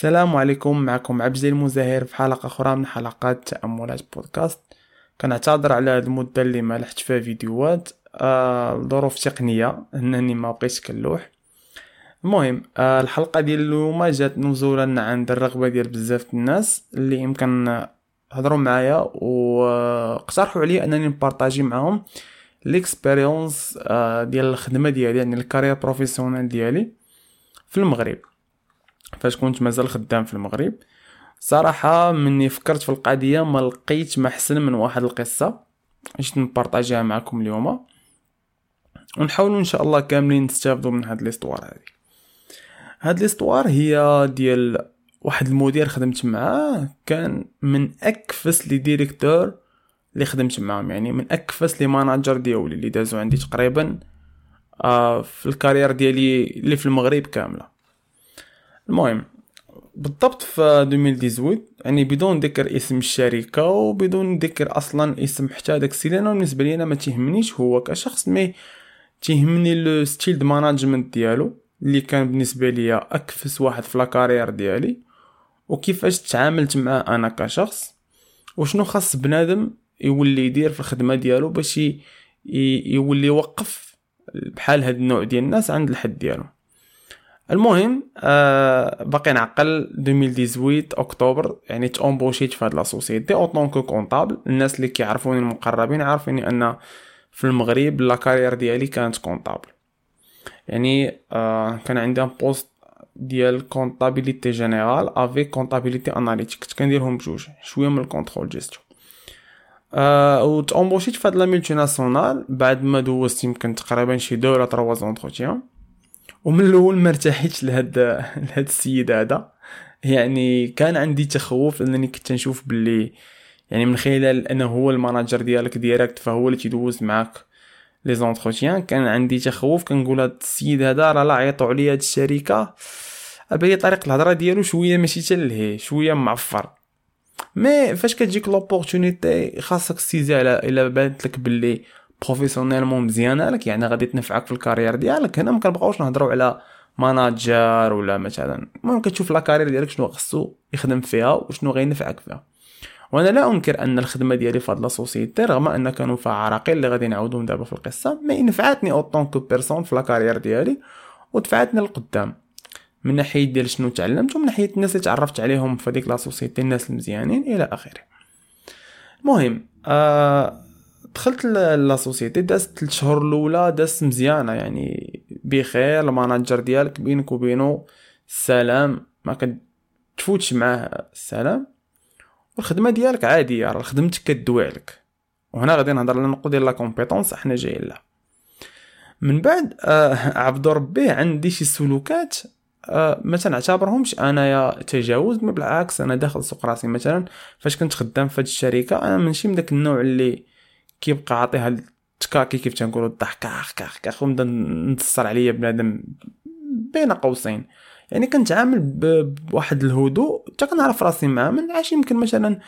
السلام عليكم معكم عبد المزاهر في حلقة أخرى من حلقات تأملات بودكاست. كنعتذر على هاد المدة اللي ما لحقتش فيها فيديوهات. آه ظروف تقنية إنني ما بقيتش كنلوح المهم آه الحلقة ديال اليوم جات نزولا عند الرغبة ديال بزاف الناس اللي يمكن هضروا معايا واقترحوا عليا أنني نبارطاجي معاهم l'expérience آه ديال الخدمة ديالي يعني ال carrière professionnelle ديالي في المغرب. فاش كنت مازال خدام في المغرب صراحة مني فكرت في القضية ما لقيت ما حسن من واحد القصة. اش نبارطاجيها معكم اليوم. ونحاولوا إن شاء الله كاملين نستافدوا من هاد l'histoire هادي. هاد l'histoire هي ديال واحد المدير خدمت معاه كان من أكفس les directeurs اللي خدمت معاهم. يعني من أكفس les managers ديالي اللي دازو عندي تقريبا آه في ال carrière ديالي اللي في المغرب كاملة. المهم بالضبط في 2018 يعني بدون ذكر اسم الشركة وبدون ذكر أصلا اسم حتى داك السي لأنه بالنسبة لي أنا ما تيهمنيش هو كشخص mais تيهمني le style de management ديالو اللي كان بالنسبة لي أكفس واحد في la carrière ديالي وكيفاش تعاملت معاه أنا كشخص وشنو خاص بنادم يولي يدير في الخدمة ديالو باش يولي يوقف بحال هاد النوع ديال الناس عند الحد ديالو. المهم آه باقي نعقل 2018 أكتوبر يعني تأمبوشيت في هاد la société en tant que comptable. الناس اللي كيعرفوني المقربين عارفيني أن في المغرب la carrière ديالي كانت comptable. يعني آه كان عندي un poste ديال comptabilité générale avec comptabilité analytique كنت كنديرهم بجوج شوية من ال contrôle gestion آه و تامبوشيت في هاد la multinationale بعد ما دوزت يمكن تقريبا شي deux ولا trois entretiens ومن الأول ما ارتحيتش لهاد لهاد السيد هذا. يعني كان عندي تخوف أنني كنت نشوف باللي يعني من خلال أنه هو ال manager ديالك direct فهو اللي تيدوز معاك les entretiens كان عندي تخوف. كنقول هاد السيد هذا راه لا عيطوا عليا هاد الشركة. أبي طريق الهضرة ديالو شوية ماشي تلهي شوية معفر. mais فاش كتجيك l'opportunité خاصك تسيزي على إلا بانت لك باللي professionnellement مزيانه لك يعني غادي تنفعك في ال carrière ديالك. هنا ما كنبقاوش نهضروا على manager ولا مثلا. المهم كتشوف la carrière ديالك شنو خصو يخدم فيها وشنو غينفعك فيها. وأنا لا أنكر أن الخدمة ديالي في هاد la société رغم أن كانوا فيها عراقيل اللي غادي نعاودهم دابا في القصة mais نفعتني en tant que personne في la carrière ديالي ودفعتني للقدام. من ناحية ديال شنو تعلمت ومن ناحية الناس اللي تعرفت عليهم في هذيك la société الناس المزيانين إلى آخره. المهم آه دخلت la société دازت 3 شهور الأولى دازت مزيانة يعني بخير ال manager ديالك بينك وبينه السلام. ما كتفوتش معاه السلام. والخدمة ديالك عادية راه خدمتك كدوي عليك. وهنا غادي نهضر على النقطه ديال la compétence حنا جايين لها. من بعد آه عبد ربي عندي شي سلوكات آه ما تنعتبرهمش انايا تجاوز ما بالعكس أنا داخل سوق راسي مثلا فاش كنت خدام في الشركة أنا ماشي من داك النوع اللي كيبقى عاطيها التكاكي كيف تنقولوا؟ الضحك أخ أخ أخ ونبدا نتصر عليا بنادم بين قوسين. يعني كنتعامل بواحد الهدوء حتى كنعرف راسي معاه من عاش. يمكن مثلا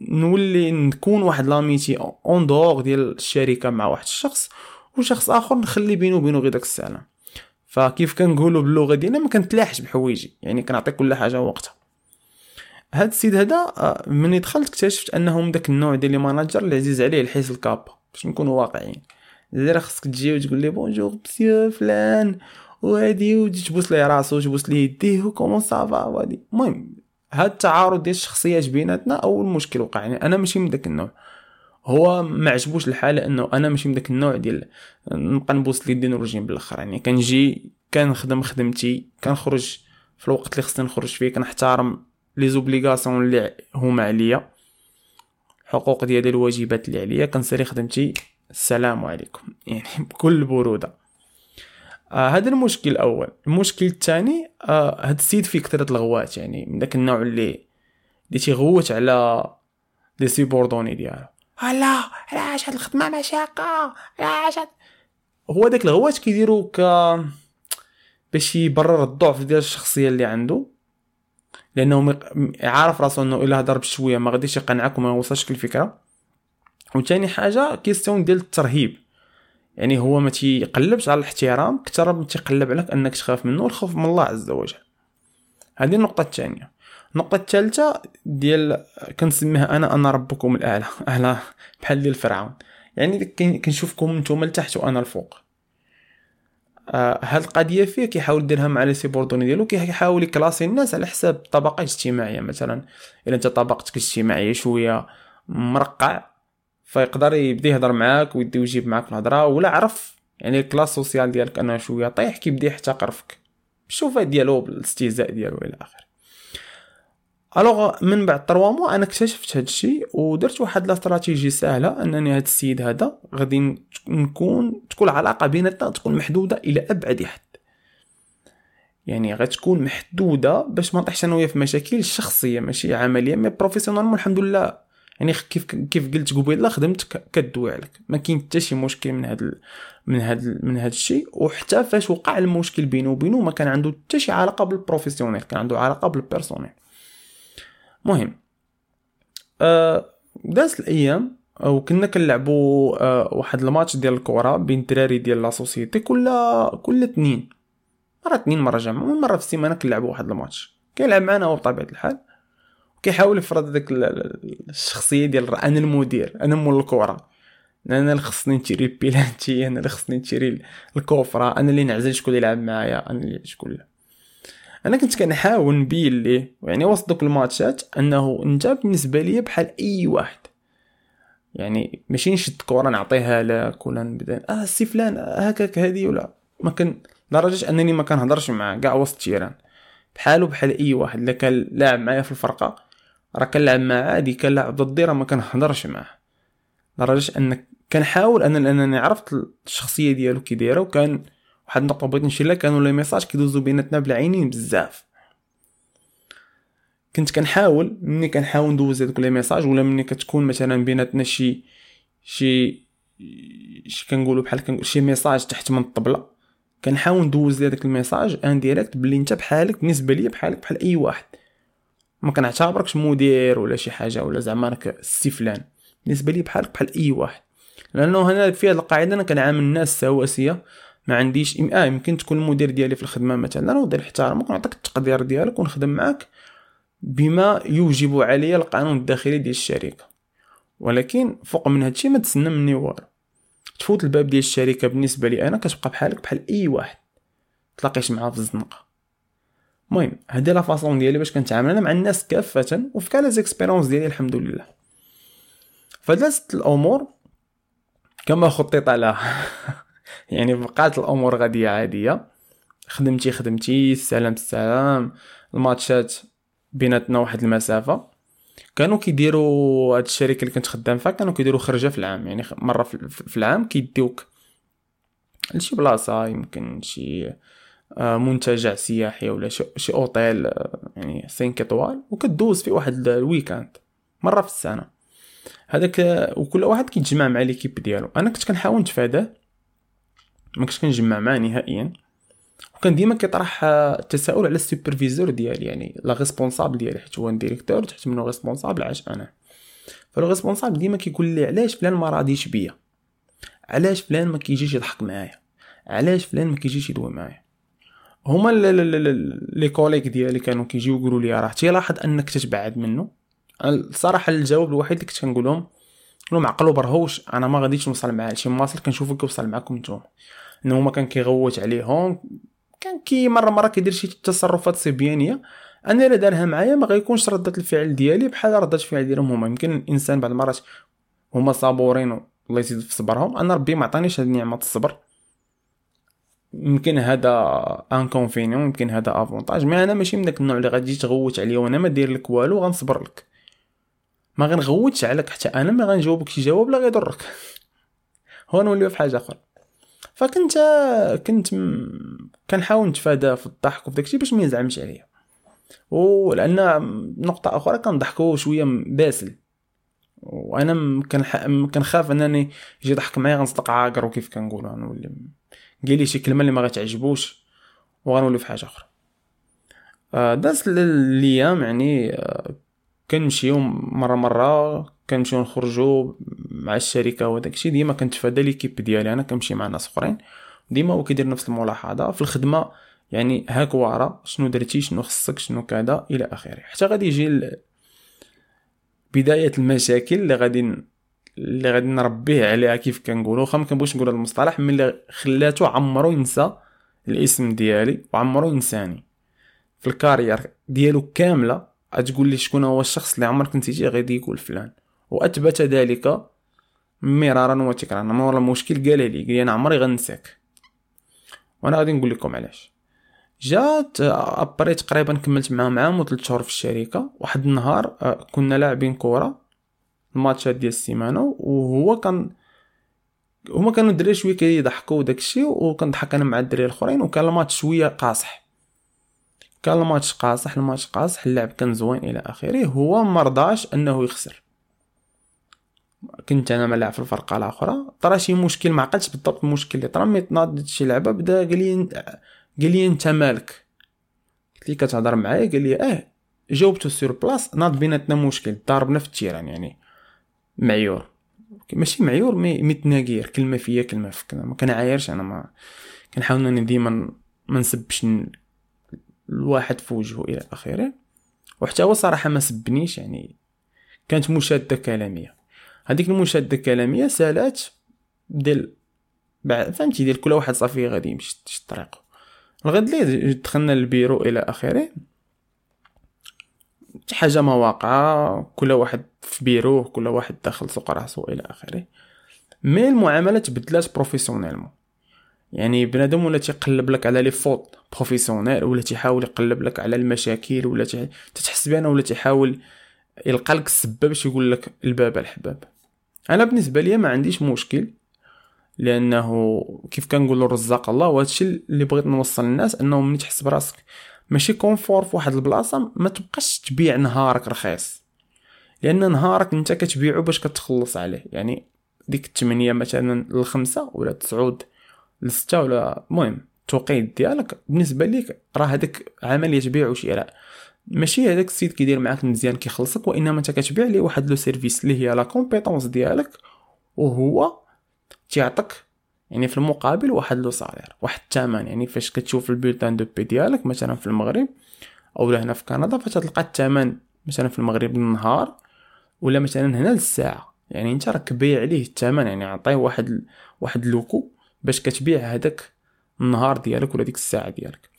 نولي نكون واحد لاميتي en dehors ديال الشركة مع واحد الشخص وشخص آخر نخلي بينه وبينه غير داك السلام فكيف كنقولوا باللغة ديالنا ما كنتلاحش بحوايجي. يعني كنعطي كل حاجة وقتها. هاد السيد هذا آه، من دخلت اكتشفت انه من داك النوع ديال les managers اللي عزيز عليه لحيس الكابا باش نكونوا واقعيين. دابا خاصك تجي وتقول لي bonjour monsieur فلان وهادي وتجي تبوس ليه راسو وتبوس ليه يديه و comment ça va وهادي. المهم هاد التعارض ديال الشخصيات بيناتنا أول مشكل وقع. يعني أنا ماشي من داك النوع. هو ما عجبوش الحال إنه أنا ماشي من داك النوع ديال نبقى نبوس اليدين ورجلين بالأخر. يعني كنجي كنخدم خدمتي كنخرج في الوقت اللي خصني نخرج فيه كنحترم les obligations اللي هما عليا. حقوق ديالي الواجبات اللي عليا. كنسالي خدمتي. السلام عليكم. يعني بكل بروده. آه هذا المشكل الأول. المشكل الثاني آه هاد السيد فيه كثره الغوات. يعني من داك النوع اللي اللي تيغوت على les subordonnés ديالو. لا علاش هاد الخدمة مشاقة؟ علاش هو داك الغوات كيديرو ك باش يبرر الضعف ديال الشخصية اللي عنده. لأنه عارف راسو إنه الا هضر بشوية ما غاديش يقنعك وما يوصلش الفكرة. وثاني حاجة question ديال الترهيب. يعني هو ما تيقلبش على الاحترام كثر ما تيقلب عليك أنك تخاف منه والخوف من الله عز وجل. هذه النقطة الثانية النقطة الثالثه ديال كنسميها أنا أنا ربكم الأعلى. اعلى بحال ديال فرعون. يعني كنشوفكم نتوما لتحت وأنا الفوق. هاد القضية فيه كيحاول يديرها مع لي subordonnés ديالو؟ كيحاول ي classer الناس على حساب الطبقه الاجتماعيه مثلا. إلا أنت طبقتك الاجتماعيه شوية مرقع فيقدر يبدأ يهضر معاك ويدي يجيب معاك الهضرة ولا عرف يعني ال classe sociale ديالك أنه شوية طيح كيبدأ يحتقر فيك. بالشوفه ديالو بالاستهزاء ديالو إلى آخره. alors من بعد 3 mois أنا اكتشفت هذا الشيء ودرت واحد الاستراتيجي سهله أنني هذا السيد هذا غادي نكون تكون العلاقة بيناتنا تكون محدودة إلى أبعد حد. يعني غتكون محدودة باش ما نطيحش أنا وياه في مشاكل شخصية ماشي عملية mais professionnelles الحمد لله. يعني كيف كيف قلت قبيلة خدمت كدوي عليك. ما كاين حتى شي مشكل من هذا من هذا من هذا الشيء. وحتى فاش وقع المشكل بينه وبينه ما كان عنده حتى شي علاقة بال professionnel كان عنده علاقة بال personnel مهم. آه داز الأيام وكنا كنلعبوا آه واحد الماتش ديال الكره بين الدراري ديال la société كل كل اثنين مرة اثنين مرة جمعه مرة في السيمانة كنلعبوا واحد الماتش. كيلعب معنا هو بطبيعة الحال. كيحاول يفرض ديك الشخصية ديال أنا المدير أنا مول الكره أنا اللي خصني نشري البيلانتي أنا اللي خصني نتيري ال coup franc. أنا اللي نعزل شكون يلعب معايا أنا اللي شكون أنا كنت كنحاول نبين ليه يعني وسط دوك الماتشات أنه أنت بالنسبة ليا بحال أي واحد. يعني ماشي نشد كره نعطيها لك ولا نبدا آه سي فلان هكاك هادي ولا. ما كان لدرجة أنني ما كنهضرش معاه كاع وسط ال terrain بحالو بحال أي واحد إلا كان لاعب معايا في الفرقة راه كنلعب معاه عادي كنلعب ضدي راه ما كنهضرش معاه. لدرجة أن كنحاول أنا لانني عرفت الشخصية ديالو كي دايرة وكان واحد النقطة بغيت نشير لها كانوا les messages كيدوزو بيناتنا بلا عينين بزاف. كنت كنحاول ملي كنحاول ندوز هذوك les messages ولا ملي كتكون مثلا بيناتنا شي شي شي كنقولوا بحال كنقول شي message تحت من الطبلة. كنحاول ندوز هذاك ال message indirect بلي انت بحالك بالنسبة ليا بحالك بحال أي واحد. ما كنعتبركش مدير ولا شي حاجة ولا زعما راك السي فلان. بالنسبة لي بحالك بحال أي واحد. لأنه هنا في هذه القاعدة أنا كنعامل الناس سواسية. ما عنديش آه يمكن تكون المدير ديالي في الخدمة مثلا. ودير احترامك ونعطيك التقدير ديالك ونخدم معك بما يوجب علي القانون الداخلي ديال الشركة. ولكن فوق من هادشي ما تسنى مني والو. تفوت الباب ديال الشركة بالنسبة لي أنا كتبقى بحالك بحال أي واحد. تلاقيش معاه في الزنقة. المهم هادي la façon ديالي باش كنتعامل أنا مع الناس كافة وفي كاع les expériences ديالي الحمد لله. فدازت الأمور كما خطط لها. يعني بقات الأمور غادية عادية. خدمتي خدمتي السلام السلام. الماتشات بيناتنا واحد المسافة. كانوا كيديروا هاد الشركة اللي كنت خدام فيها كانوا كيديروا خرجة في العام. يعني مرة في العام كيديوك لشي بلاصة يمكن شي آه، منتجع سياحي ولا شي أوتيل آه، يعني 5 étoiles وكدوز في واحد ال week-end مرة في السنة. هذاك وكل واحد كيتجمع مع l'équipe ديالو. أنا كنت كنحاول نتفاداه. ما كنتش كنجمع معاه نهائيا. وكان ديما كيطرح التساؤل على ال superviseur ديالي يعني la responsable ديالي حيت هو directeur تحت منو responsable عاد أنا. ف le responsable ديما كيقول لي علاش فلان ما راضيش بيا؟ علاش فلان ما كيجيش يضحك معايا؟ علاش فلان ما كيجيش يدوي معايا؟ هما لي كوليك ديالي كانوا كيجيو يقولوا لي راه تيلاحظ انك تتبعد منه. الصراحه الجواب الوحيد اللي كنت كنقول لهم لهم عقلو برهوش أنا ما غاديش نوصل معاه شي مواصل كنشوفو كيوصل معاكم نتوما. انه ما كان كيغوت عليهم كان كي مرة مرة كيدير شي تصرفات صبيانية. أنا إلا دارها معايا ما غيكونش ردة الفعل ديالي بحال ردة الفعل ديالهم هما. يمكن الإنسان بعض المرات هما صابورين الله يزيد في صبرهم. أنا ربي ما عطانيش هاد نعمه الصبر. يمكن هذا inconvénient يمكن هذا avantage mais أنا ماشي من داك النوع اللي غادي تغوت عليا وأنا ما داير لك والو غنصبر لك. ما غنغوتش عليك حتى أنا ما غنجاوبك شي جواب لا غيضرك. هو نوليو في حاجة أخرى. فكنت كنت كنحاول نتفادى في الضحك وفي داكشي باش ما يزعمش عليا. ولان نقطة أخرى كنضحكو شوية باسل. وأنا كنخاف أنني يجي يضحك معايا غنصدق عاقر وكيف كنقولوا غنولي قال لي شي كلمة اللي ما غتعجبوش وغنولي في حاجة أخرى. آه، داز الأيام يعني آه، كنمشيو مرة مرة كنمشيو نخرجو مع الشركة وداكشي ديما كنتفادى ليكيب ديالي أنا كنمشي مع ناس أخرين. ديما هو كيدير نفس الملاحظة في الخدمة. يعني هاك ورا شنو درتي شنو خصك شنو كذا إلى آخره. حتى غادي يجي بداية المشاكل اللي غادي اللي غادي نربيه عليها كيف كنقولوا. واخا ما كنبغيش نقول المصطلح من اللي خلاتو عمرو ينسى الاسم ديالي وعمرو ينساني. في الكارير ديالو كاملة غتقول لي شكون هو الشخص اللي عمرك نسيتيه غادي يقول فلان. وأثبت ذلك مرارا وتكرارا. مورا المشكل قال لي قال لي أنا عمري غنساك. وأنا غادي نقول لكم علاش. جات أبري تقريبا كملت معاهم عام وثلاث شهور في الشركة. واحد النهار آه، كنا لاعبين كره الماتشات ديال السيمانة وهو كان هما كانوا الدراري شوية كيضحكوا وداكشي وكنضحك أنا مع الدراري الأخرين وكان الماتش شوية قاصح. كان الماتش قاصح الماتش قاصح اللعب كان زوين إلى آخره. هو مرضاش أنه يخسر. كنت أنا ملاعب في الفرقة الاخرى طرا شي مشكل ما عقلتش بالضبط المشكل اللي طرا مي ناضت شي لعبة بدا قال لي انت مالك؟ قلت لي كتهضر معايا قال لي آه جاوبتو sur place ناض بيناتنا مشكل. ضاربنا في ال terrain يعني. معيور. ماشي معيور mais متناقير كلمة فيا كلمة فيك. ما كنعايرش أنا ما كنحاول انني ديما ما نسبش الواحد في وجهه إلى آخره. وحتى هو صراحة ما سبنيش يعني كانت مشادة كلامية. هذيك المشادة الكلامية سالات ديال فهمتي؟ ديال كل واحد صافي غادي يمشي طريقه. الغد لي دخلنا للبيرو إلى آخره؟ حاجة ما واقعة كل واحد في بيروه كل واحد داخل سوق راسو إلى آخره. mais المعاملة تبدلات professionnellement يعني بنادم ولا تيقلب لك على les fautes professionnelles ولا تيحاول يقلب لك على المشاكل ولا تتحس بأنه ولا تيحاول يلقى لك السبب باش يقول لك الباب الحباب. أنا بالنسبة لي ما عنديش مشكل لأنه كيف كنقول الرزاق الله وهادشي اللي بغيت نوصل للناس أنه ملي تحس براسك ماشي confort في واحد البلاصة ما تبقاش تبيع نهارك رخيص. لأن نهارك أنت كتبيعو باش كتخلص عليه. يعني ديك الثمانية مثلا للخمسة ولا تسعود لستة ولا المهم التوقيت ديالك بالنسبة ليك راه هذاك عملية بيع وشراء ماشي هذاك السيد كيدير معاك مزيان كيخلصك وإنما أنت كتبيع ليه واحد le service اللي هي la compétence ديالك وهو تيعطيك يعني في المقابل واحد le salaire واحد الثمن. يعني فاش كتشوف ال bulletin de paie ديالك مثلا في المغرب أو هنا في كندا فتلقى الثمن مثلا في المغرب للنهار ولا مثلا هنا للساعة. يعني أنت راك بايع عليه الثمن يعني عطيه واحد واحد le coût. باش كتبيع هذاك النهار ديالك ولا ديك الساعة ديالك.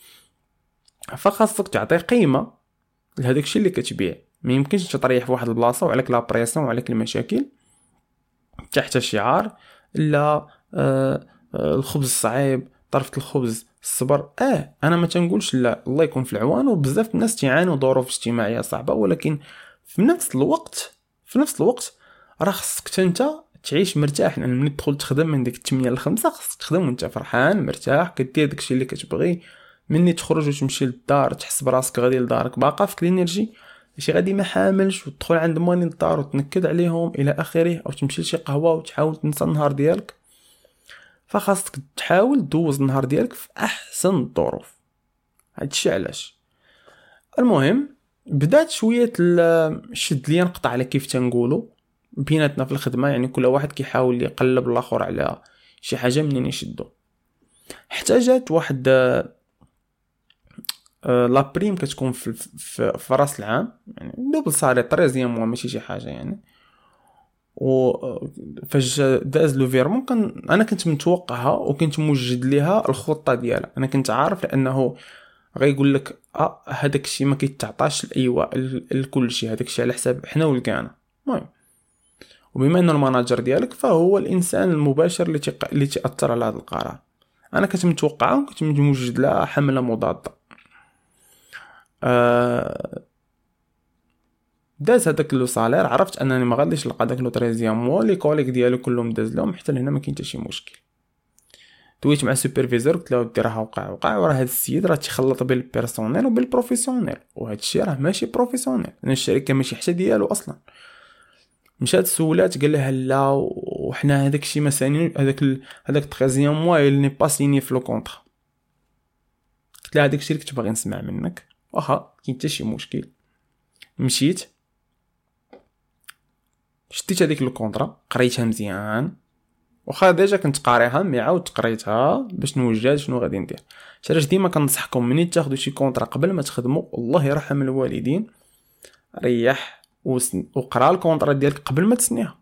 فخاصك تعطي قيمة لهداك الشيء اللي كتبيع. ما يمكنش تطريح في واحد البلاصة وعليك لا بريسيون وعليك المشاكل تحت الشعار لا آه آه الخبز صعيب طرفة الخبز الصبر. آه أنا ما تنقولش لا الله يكون في العوان وبزاف الناس تعانوا ظروف اجتماعية صعبة ولكن في نفس الوقت في نفس الوقت راه خصك أنت تعيش مرتاح لأن ملي تدخل تخدم من ديك 8 ل 5 خصك تخدم وأنت فرحان مرتاح كدير داكشي اللي كتبغي. مني تخرج وتمشي للدار تحس براسك غادي لدارك باقا فيك ال énergie. ماشي غادي ما حاملش وتدخل عند ماني للدار وتنكد عليهم إلى آخره أو تمشي لشي قهوة وتحاول تنسى النهار ديالك. فخاصك تحاول دوز النهار ديالك في أحسن الظروف. هادشي علاش؟ المهم بدات شوية الشد ليا نقطع على كيف تنقولوا بيناتنا في الخدمة يعني كل واحد كيحاول يقلب الآخر على شي حاجة منين يشدو. حتى جات واحد آه، la prime كتكون في, في, رأس العام يعني double salaire treizième mois ماشي شي حاجة يعني. و آه، فاش داز le virement كان أنا كنت متوقعها وكنت موجد ليها الخطة ديالها. أنا كنت عارف لأنه غيقول لك آه هذاك الشيء ما كيتعطاش لأي لكل شيء هذاك الشيء على حساب حنا ولقانا المهم. وبما إنه ال manager ديالك فهو الإنسان المباشر اللي تيق... اللي تاثر على هذا القرار أنا كنت متوقعة وكنت موجد لها حملة مضادة. آه داز هذاك le salaire عرفت أنني ما غاديش نلقى داك le treizième mois les collègues ديالو كلهم داز لهم حتى لهنا ما كاين حتى شي مشكل. دويت مع ال superviseur قلت له ودي راه وقع وقع. وراه هاد السيد راه تيخلط بين ال personnel وبين ال professionnel وهاد الشيء راه ماشي professionnel لأن الشركة ماشي حتى ديالو أصلا. مشات سولات قال لها لا وحنا هذاك الشيء ما ساني هذاك هذاك treizième mois il n'est pas signé في le contrat قلت لها هذاك الشيء اللي كنت باغي نسمع منك. واخا كاين حتى شي مشكل. مشيت. شديت هذيك ال contrat قريتها مزيان. واخا déjà كنت قاريها mais عاود قريتها باش نوجد شنو غادي ندير. علاش ديما كنصحكم مني تاخذوا شي contrat قبل ما تخدموا. الله يرحم الوالدين. ريح. وقرأ ال contrat ديالك قبل ما تسنيها.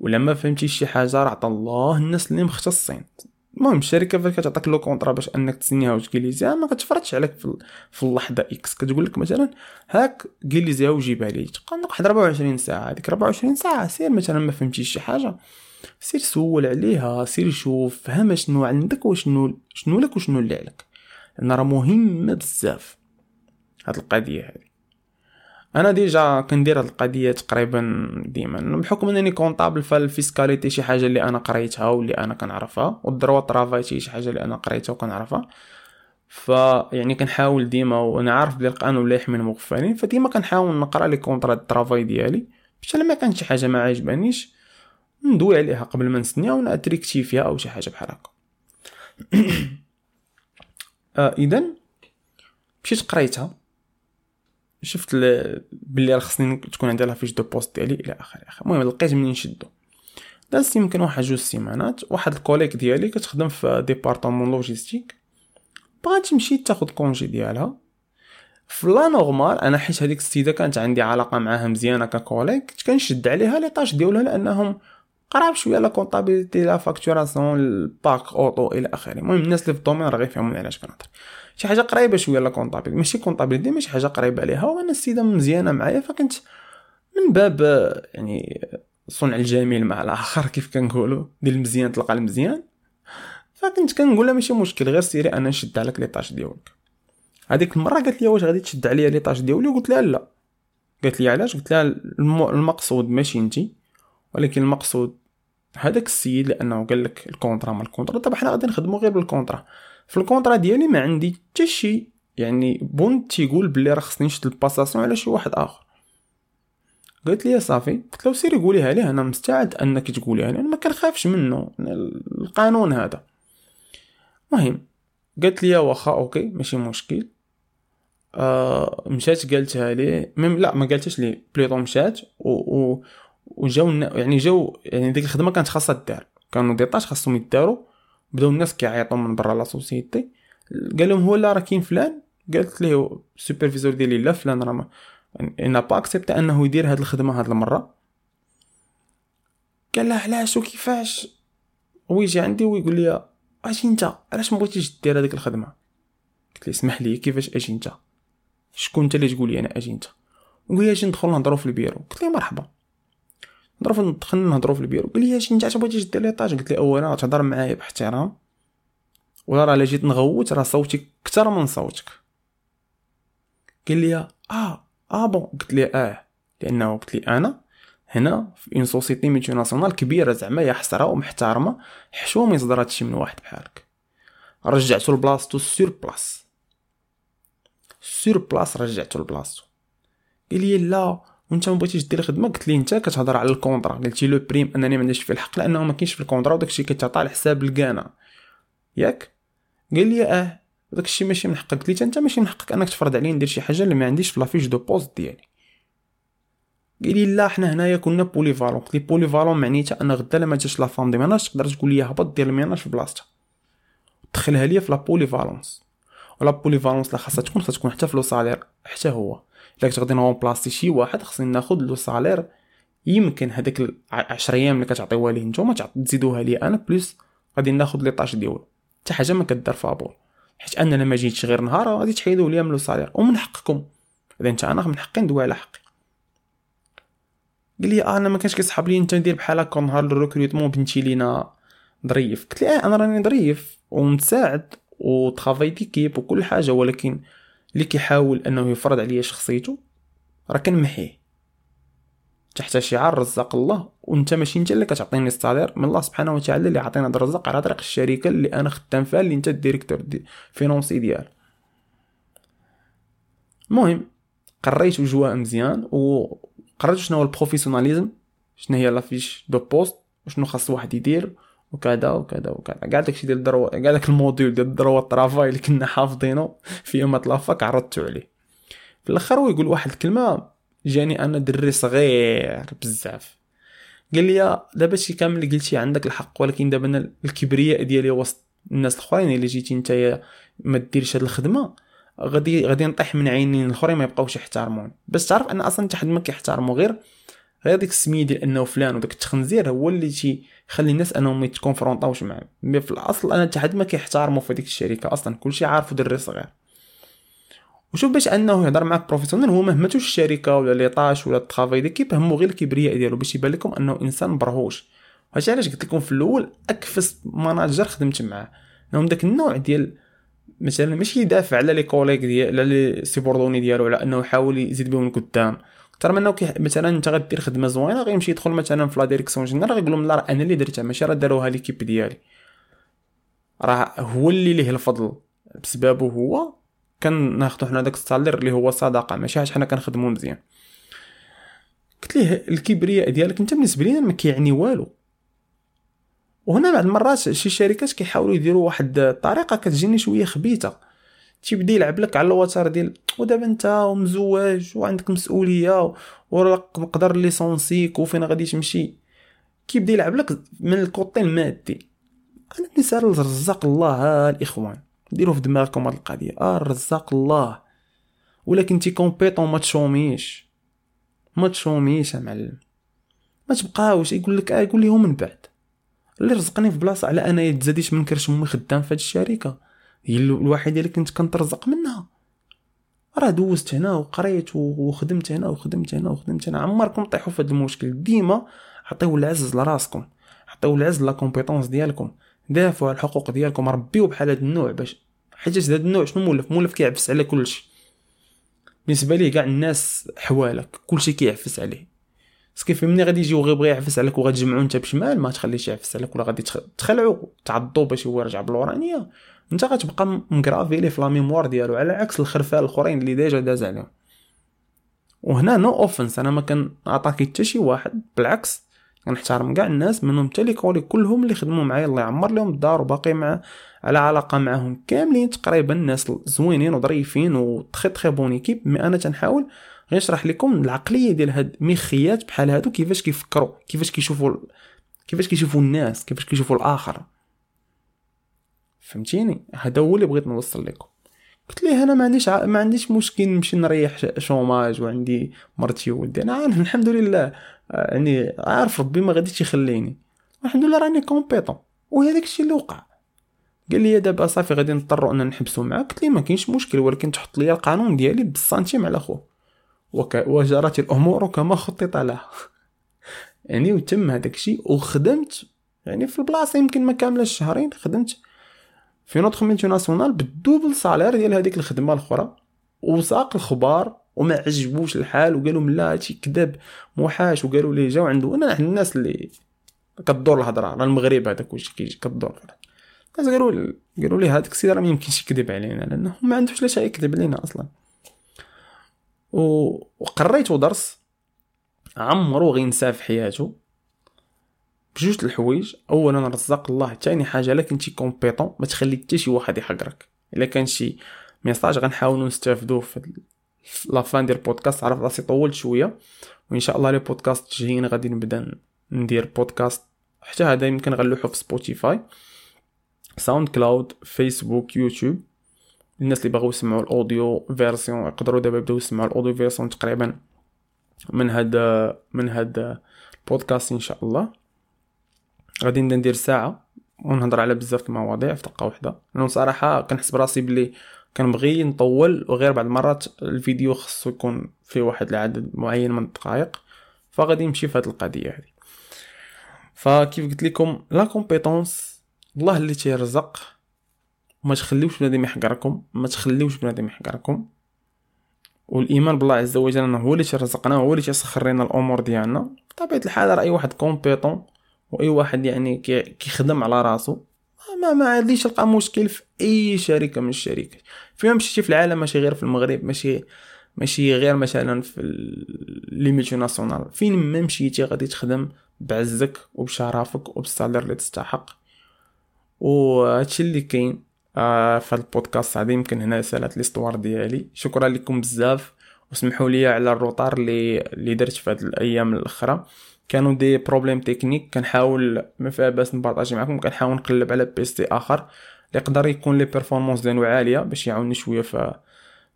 ولا ما فهمتي شي حاجة راه عطا الله الناس اللي مختصين. المهم الشركة فاش كتعطيك le contrat باش أنك تسنيها وتجليزيها ما كتفرضش عليك في, في اللحظة X كتقول لك مثلا هاك جليزيها وجيبها لي تبقى عندك واحد 24 ساعة هذيك 24 ساعة سير مثلا ما فهمتيش شي حاجة. سير سول عليها سير شوف فهم شنو عندك وشنو شنو لك وشنو اللي عليك. لأن راه مهمه بزاف. هاد القضية هذه أنا déjà كندير هاد القضية تقريبا ديما بحكم أنني comptable ف la fiscalité شي حاجة اللي أنا قريتها واللي أنا كنعرفها و le droit du travail شي حاجة اللي أنا قريتها وكنعرفها. يعني كنحاول ديما وأنا عارف بلي القانون لا يحمي المغفلين فديما كنحاول نقرأ les contrats de travail ديالي باش لما كانت شي حاجة ما عجبانيش ندوي عليها قبل ما نسنيها وناتريكتي فيها أو شي حاجة بحال هكا. آه اذا مشيت قريتها. شفت بلي راه خصني تكون عندي la fiche de poste ديالي إلى آخره المهم لقيت منين نشدو. دازت يمكن واحد جوج سيمانات واحد ال collègue ديالي كتخدم في département logistique. بغات تمشي تاخد congé ديالها. في la normale أنا حيت هذيك السيدة كانت عندي علاقة معاها مزيانة ك collègue كنت كنشد عليها les tâches ديالها لأنهم قراب شوية la comptabilité la facturation ال back office إلى آخره. المهم الناس اللي في ال domaine راه غيفهموني علاش كنهضر. شي حاجة قريبة شوية la comptabilité ماشي comptabilité ماشي حاجة قريبة عليها وأنا السيده مزيانة معايا فكنت من باب يعني صنع الجميل مع الآخر كيف كنقولوا دير المزيان تلقى المزيان. فكنت كنقول لها ماشي مشكل غير سيري أنا نشد عليك les tâches ديالك. هذيك المرة قالت لي واش غادي تشد عليا les tâches ديالي؟ قلت لها لا. قالت لي علاش؟ قلت لها المقصود ماشي أنتي ولكن المقصود هذاك السيد لأنه قال لك ال contrat ما ال contrat دابا حنا غادي نخدمو غير بال contrat في ال contrat ديالي ما عندي حتى شي. يعني bon تيقول بلي راه خصني نشد ال passation على شي واحد آخر. قالت لي صافي قلت له سيري قوليها ليه أنا مستعد أنك تقوليها لي أنا ما كنخافش منه القانون هذا. مهم. قالت لي واخا ok ماشي مشكل. آه مشات قالتها لي ميم لا ما قالتش لي بليطو مشات و, و وجاو يعني جاو يعني ديك الخدمة كانت خاصها دار. كانوا دي طاش خاصهم يداروا. بداو الناس كيعيطوا من برا لا سوسيتي. قال لهم هو لا راه كاين فلان؟ قالت ليه السوبرفيزور ديالي لا فلان راه ما أنا با أكسبت أنه يدير هاد الخدمة هاد المرة. قال له علاش وكيفاش؟ ويجي عندي ويقول لي أجي أنت؟ علاش ما بغيتيش دير هذيك الخدمة؟ قلت لي اسمح لي كيفاش أجي أنت؟ شكون أنت اللي تقول لي أنا أجي أنت؟ يقول لي أجي ندخل نهضروا في البيرو. قلت له مرحبا. نضرب دخلنا نهضروا في البيرو. قال لي اش انت بغيتي دير les tâches؟ قلت له أولا تهضر معايا باحترام ولا راه جيت نغوت راه صوتي كثر من صوتك. قال لي آه آه bon قلت لي آه. لأنه قلت لي أنا هنا في une société multinationale كبيرة زعما يا حسرة ومحترمة حشوم يصدر هادشي من واحد بحالك. رجعتو لبلاصتو sur place sur place رجعتو لبلاصتو قال لي لا. وانت ما بغيتيش دير الخدمه قلت لي انت كتهضر على ال contrat قلتي la prime انني ما عنديش فيه الحق لأنه ما كاينش في ال contrat وداكشي كيتعطى على حساب الكانا ياك؟ قال لي آه داكشي ماشي من حقك. قلت أنت ماشي من حقك أنك تفرض عليا ندير شي حاجة اللي ما عنديش في la fiche de poste ديالي. قال لي لا حنا هنايا كنا polyvalent قلت لي polyvalent معنيتها أن غدا لما جاتش la femme de ménage تقدر تقول لي هبط دير ال ménage في بلاصتها. دخلها ليا في la polyvalence و la polyvalence لا خاصها تكون خاصها تكون حتى في le salaire حتى هو. إلا كنت غادي بلاصتي شي واحد خصني ناخد le salaire. يمكن هذاك 10 أيام اللي كتعطيوها ليه نتوما تزيدوها لي أنا plus غادي ناخد les tâches ديالو. حتى حاجة ما كدار فابور. حيت أنا لما جيتش غير نهار غادي تحيدوا ليا من le salaire. ومن حقكم. إذا أنت أنا من حقي ندوي على حقي. قال لي آه أنا ما كانش كيصحاب لي أنت ندير بحال هكا نهار ال recrutement بنتي لينا ظريف. قلت لي آه أنا راني ظريف ومتساعد و travail d'équipe وكل حاجة ولكن اللي كيحاول أنه يفرض عليا شخصيته راه كنمحيه. تحت شعار رزاق الله وأنت ماشي أنت اللي كتعطيني ال salaire من الله سبحانه وتعالى اللي عطينا هذا الرزق على طريق الشركة اللي أنا خدام فيها اللي أنت ال directeur des finances ديال المهم قريت وجواها مزيان وقررت شنو هو ال professionnalisme شنو هي la fiche de poste وشنو خاص واحد يدير وكذا وكذا وكذا. كاع داكشي ديال ال droit كاع داك ال module ديال ال droit du travail اللي كنا حافظينه في يوم la fac عرضتو عليه. في الآخر هو يقول واحد الكلمة جاني أنا دري صغير بزاف. قال لي دابا شي كامل اللي قلتي عندك الحق ولكن دابا أنا الكبرياء ديالي وسط الناس الأخرين اللي جيتي نتايا ما ديرش هاد الخدمة غادي غادي نطيح من عينين الأخرين ما يبقاوش يحترموني بس تعرف ان أصلا حتى حد ما كيحترمو غير غير ديك السمية ديال أنه فلان وداك التخنزير هو اللي تيخلي الناس انهم يتconfrontاوش معاه mais في الاصل أنا حتى حد ما كيحترمو في ديك الشركة أصلا. كلشي عارفو دري صغير وشوف باش انه يهضر معاك professionnel هو ما همتوش الشركة ولا les tâches ولا ال travail d'équipe همو غير الكبرياء ديالو باش يبان لكم انه انسان برهوش هادشي علاش قلت لكم في الأول اكفس manager خدمت معاه. انهم داك النوع ديال مثلا ماشي يدافع على les collègues ديال على les subordonnés ديالو على انه يحاول يزيد بهم القدام. أكثر من أنه مثلا أنت غدير خدمة زوينة غيمشي يدخل مثلا في la direction générale غيقول لهم لا راه أنا اللي درتها ماشي راه داروها l'équipe ديالي راه هو اللي ليه الفضل. بسببه هو كناخذوا حنا داك ال salaire اللي هو صدقه ماشي علاش حنا كنخدمو مزيان. قلت ليه الكبرياء ديالك أنت بالنسبة لينا ما كيعني والو. وهنا بعض المرات شي شركات كيحاولوا يديروا واحد الطريقة كتجيني شوية خبيثة. تيبدا يلعب لك على الوتر ديال ودابا انت ومزواج وعندك مسؤولية وراك مقدر licencie ك وفين غادي تمشي. كيبدا يلعب لك من ال côté المادي. أنا نسال الرزاق الله الإخوان. ديروا في دماغكم هاد القضية. آه الرزاق الله. ولكن t'es compétent ما تchômيش. ما تchômيش يا معلم. ما تبقاوش. يقول لك آه يقول لهم من بعد. اللي رزقني في بلاصة على أنا يتزاديش من كرش أمي خدام في هاد الشركة. هي الوحيدة اللي كنت كنترزق منها. راه دوزت هنا وقريت وخدمت هنا وخدمت هنا وخدمت هنا. عمركم طيحوا في هذا المشكل. ديما عطيو العز لراسكم. عطيو العز la compétence ديالكم. دافعوا على الحقوق ديالكم. ربيو بحال هذا النوع باش حيت هذا النوع شنو مولف؟ مولف كيعفس على كلشي. بالنسبة ليه كاع الناس حوالك. كلشي كيعفس عليه. parce que فهمني غادي يجيو غير بغا يعفس عليك وغتجمعو انت بشمال ما تخليش يعفس عليك ولا غادي تخلعو تعضو باش هو يرجع بالورانية. انت غتبقى مكرافي ليه في la mémoire ديالو على عكس الخرفان الأخرين اللي déjà داز عليهم. وهنا no offense أنا ما كنattaquي حتى شي واحد بالعكس كنحترم كاع الناس منهم حتى les collègues كلهم اللي خدموا معايا الله يعمر لهم الدار وباقي مع على علاقة معاهم كاملين تقريبا ناس زوينين وظريفين و très très bonne équipe mais أنا تنحاول غنشرح لكم العقلية ديال هاد ميخيات بحال هادو كيفاش كيفكروا كيفاش كيشوفوا كيفاش كيشوفوا الناس كيفاش كيشوفوا الآخر. فهمتيني؟ هذا هو اللي بغيت نوصل لكم. قلت ليه أنا ما عنديش ع... ما عنديش مشكل نمشي نريح chômage وعندي مرتي وولدي أنا الحمد لله. يعني عارف ربي ما غاديش يخليني. الحمد لله راني compétent. وهذاك الشيء اللي وقع. قال لي دابا صافي غادي نضطروا ان نحبسوا معاك. قلت ليه ما كاينش مشكل ولكن تحط لي القانون ديالي بالسنتيم على خوه. وك... وجرت الأمور كما خطط لها. يعني وتم هذاك الشيء وخدمت. يعني في البلاصة يمكن ما كاملة شهرين خدمت في نوتخ ميلتي ناسيونال بالدوبل سالير ديال هذيك الخدمة الأخرى وساق الخبار وما عجبوش الحال وقالوا لا هادشي كذب موحاش وقالوا لي جاو عنده أنا الناس اللي كدور الهضرة راه المغرب هذاك واش كيجي كدور. الناس قالوا قالوا لي هذاك السيد راه ما يمكنش يكذب علينا لأنه ما عندوش لاش يكذب علينا أصلا. وقريت ودرس عمرو غينسى في حياته. بجوج الحوايج اولا رزق الله ثاني حاجة إلا كنتي compétent ما تخلي حتى شي واحد يحقرك. إلا كان شي message غنحاولوا نستافدوه في la fin ديال البودكاست عرف راسي طولت شوية. وإن شاء الله les podcasts جايين غادي نبدا ندير بودكاست حتى هذا يمكن غنلوحو في سبوتيفاي ساوند كلاود فيسبوك يوتيوب الناس اللي بغاو يسمعوا ال audio version يقدروا دابا يبداو يسمعوا ال audio version تقريبا من هاد من هاد البودكاست إن شاء الله. غادي نبدا ندير ساعة ونهضر على بزاف المواضيع في دقة واحدة لأنه صراحة كنحس براسي بلي كنبغي نطول وغير بعض المرات الفيديو خصو يكون فيه واحد العدد معين من الدقائق فغادي نمشي في هاد القضية هذه فكيف قلت لكم la compétence الله اللي تيرزق ما تخليوش بنادم يحقركم ما تخليوش بنادم يحقركم. والإيمان بالله عز وجل إنه هو اللي ترزقنا هو اللي تيسخر لنا الأمور ديالنا. بطبيعة الحال راه اي واحد compétent وأي واحد يعني كيخدم على راسو ما ما عاديش تلقى مشكل في أي شركة من الشركات. فين مشيتي في العالم ماشي غير في المغرب ماشي ماشي غير مثلا في les multinationales. فين ما مشيتي غادي تخدم بعزك وبشرفك وبال salaire اللي تستحق. وهادشي اللي كاين آه في البودكاست هذا يمكن هنا سالات l'histoire ديالي. شكرا لكم بزاف وسمحوا لي على ال retard اللي اللي درت في هاد الأيام الأخرى. كانوا des problèmes techniques كنحاول ما فيها باس نبارطاجي معكم كنحاول نقلب على PC آخر. اللي يقدر يكون les performances ديالو عالية باش يعاوني شوية في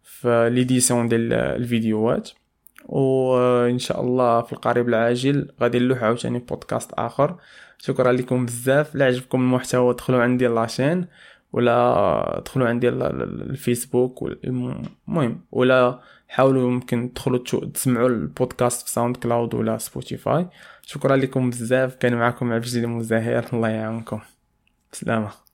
في l'édition ديال الفيديوهات. وان شاء الله في القريب العاجل غادي نلوح عاوتاني بودكاست آخر. شكرا لكم بزاف. لا عجبكم المحتوى دخلوا عندي la chaîne ولا دخلوا عندي الفيسبوك المهم ولا حاولوا يمكن تدخلوا تسمعوا البودكاست في SoundCloud ولا Spotify. شكرا لكم بزاف. كان معكم عبد الجليل الله يعاونكم. سلامه